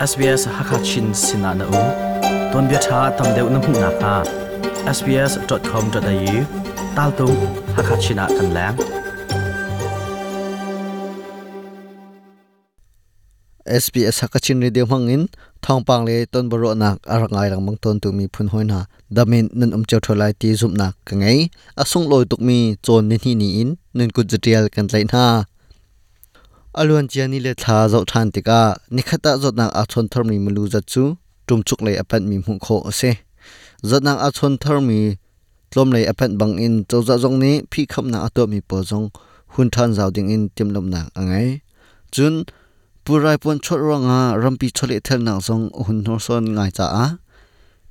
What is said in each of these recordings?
SBS Hakachin Sinana U Ton bia tha tam deu na mu na ka sbs.com.au tal tu Hakachina kan lang SBS Hakachin Radio mangin thongpang le ton baro nak arangai lang mang ton tu mi phun hoina damin nun um chau tholai ti zum nak ka ngai asung loi tuk mi chon ni ni in nun ku jatial kan lai na alwan chiani le tha zo than tika nikhata zot nak a chon thar mi mulu za chu tum chuk le apan mi mu kho ase zot nak a chon thar mi tlom le apan bang in chawza zong ni phi kham na ato mi po zong hun than zaw ding in timlom na angai chun purai pon chot ronga rampi chole thel na zong hun nor son ngai cha a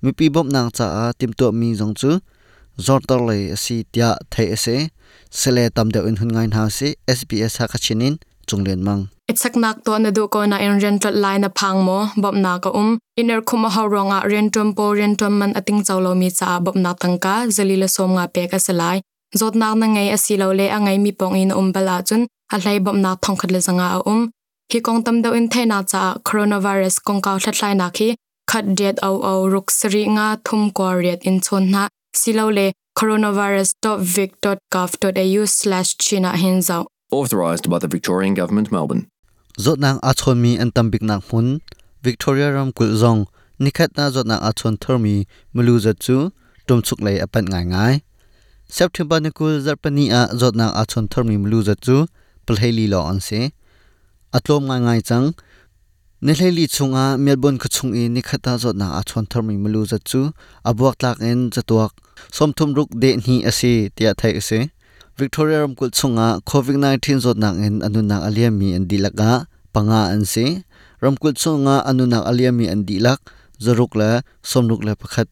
mi pi bom na cha a tim to mi zong chu zor tor le si tia thai ase sele tam de in hun ngai na se sbs ha ka chinin chung len mang etsak nak to na du ko na in rental line na phang mo bob na ka um. Iner khuma ha ronga rentum po rentum man ating chawlo mi cha bob na tangka zalila som nga pe ka salai zot na na ngai asilo le angai mi pong in um bala chun, a hlai bob na thong khat le zanga a um. Hi kong tam do in the na cha, coronavirus kong ka thlat lai na khi, khat det au au ruk sri nga thum ko riat in chon na. Silo le coronavirus.vic.gov.au/china hinzau authorised by the Victorian Government, Melbourne. zot nang a mi an tambik nak mun victoria ram kul zong nikhat na zot nang a chon mulu za chu tum chuk lei apan ngai ngai. September ni kul zarpani a zot nang a chon mulu za chu plheli lo on se. Atlom ngai ngai chang nelheli chunga melbourne khuchung i e, nikhata zot nang achon thermi mulu za chu abuak tlak en chatuak somthum ruk de ni ase tia thai ase victoria ram kul chunga covid 19 zot nang en anu nang aliam mi an dilaka panga an se ram kul chunga anu nang aliam mi an dilak zaruk la somruk la pakhat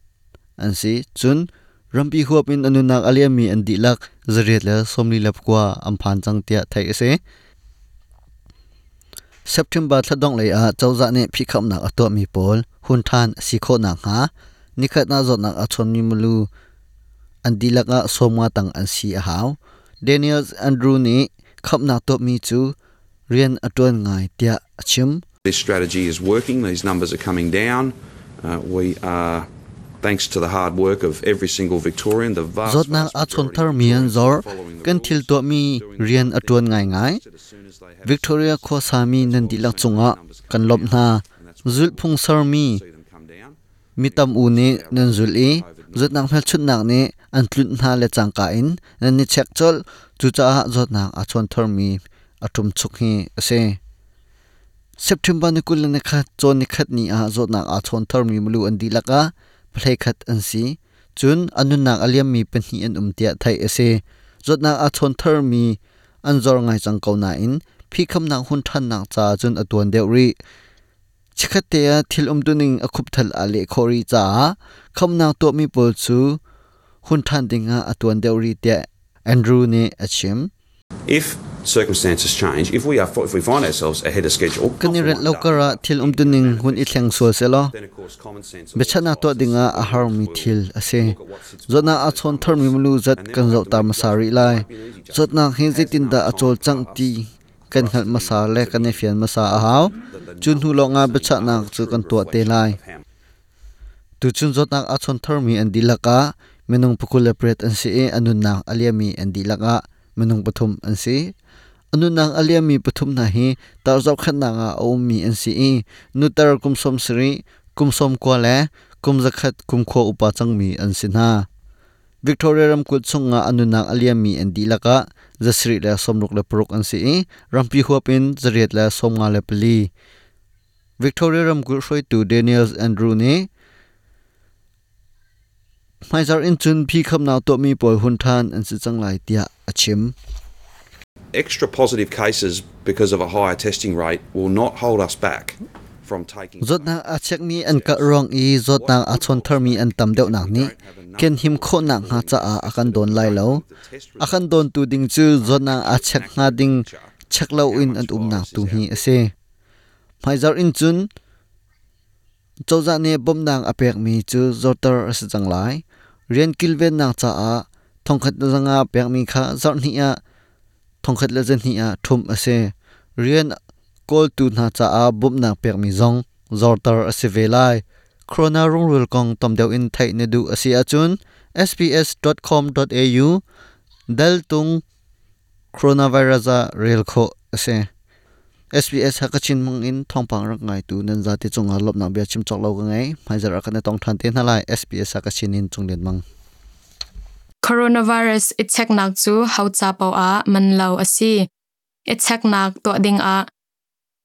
an se chun rampi huap in anu nang aliam mi an dilak zariat la somli lap kwa amphan chang tia thai ase september thadong le a chawza ne phikham nak ato mi pol hun than sikho na nga nikhat na zot nak achon mi mulu an dilaka somwa tang an si a haw Daniels Andrew ni khapna top mi chu rian atun ngai tia achim This strategy is working. These numbers are coming down. Uh, we are, thanks to the hard work of every single Victorian, the vast, zot nang achon thar mian zor kan thil to mi rian atun ngai ngai Victoria kho sami nan dilak chunga kan lop na zul phung sar mi มิตามอูนี้นันจุลอีจดนางเพลชุดนางนี้อันตุนหาเลจังกาอินนันนี่เช็คจลจุจ้าจดนางอาชวนทอร์มีอาทุมชุกฮีเซ September ni kul na kha chon ni khat ni a zot na a chon thar mi mulu an di laka play khat an si chun anun na aliam mi pan hi an um tia thai ase zot na a chon thar mi an zor ngai chang kau na in phi kham na hun than na cha chun atun deu ri chikhatea thil um tuning akhup thal ale khori cha. Kham nang to mi pol chu hun than dinga atun deu ri te andrew ne achim. If circumstances change, if we are if we find ourselves ahead of schedule, kaniret lokara thil um tuning hun i thleng so selo bechana to dinga a har mi thil ase. zona a chon thar mi mulu zat kan zo tar masari lai. Zotna hi zitin da achol chang ti kan hal masa le kan e fian masa a hau chun hu lo nga bechana chu kan tua te lai. Tu chun zotna a chon thar mi an dilaka menung pukul pret an si e. Anun na aliami an dilaka menung pathum an si e. anun nang aliami pathum na hi. Tar zau khan na nga o mi an si e. Nu tar kum som sri kum som ko le. Kum zakhat kum kho upa chang mi an si na Victoria ram kut chunga anu nang aliami an dilaka zasri la somruk la si rampi huapin la la pali Victoria ram tu Daniels Andrew kham naw to mi hun than an si lai achim Extra positive cases because of a higher testing rate will not hold us back. Zot na a chek mi an ka rong i zot na a chon thar mi an tam deuh nak ni ken him kho na nga cha a akan don lai lo akan don tu ding chu zot na a chek nga ding chek lo in an um na tu hi ase maizar in chun chawza ne bom nang apek mi chu zotar as chang lai rian kilven na cha a thongkhat na zanga pek mi kha zar ni a thongkhat la zen hi a thum ase rian kol tu na cha a bum na pek mi zong zortar asivelai corona rung rul kong tomdeu in thai ne du asi achun sbs.com.au dal tung coronavirus a rel kho ase. SBS hakachin mang in thongpang rak ngai tu nan zati chunga lopna bia chim chok lo ngai phaizer akane tong than te nalai SBS hakachin in chunglen mang coronavirus ichek nak chu haucha pau a man lo asi ichek nak to ding a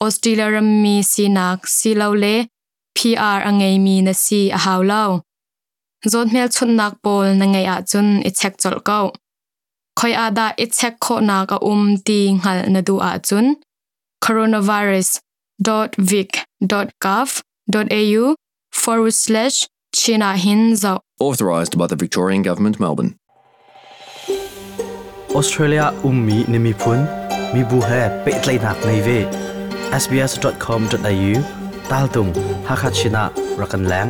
australia ram mi si nak si lo le pr angai mi na si a haw lo zot mel chun nak pol na ngai a chun ichek chol ko khoi ada ichek kho nak a um ti ngal na du a chun. coronavirus.vic.gov.au forward slash china hin zau Authorised by the Victorian Government, Melbourne. Australia ummi nimi phun. Mi bu he pe tlai nak nei ve sbs.com.au ตาลตุงฮักฮัชินะรักันแหลง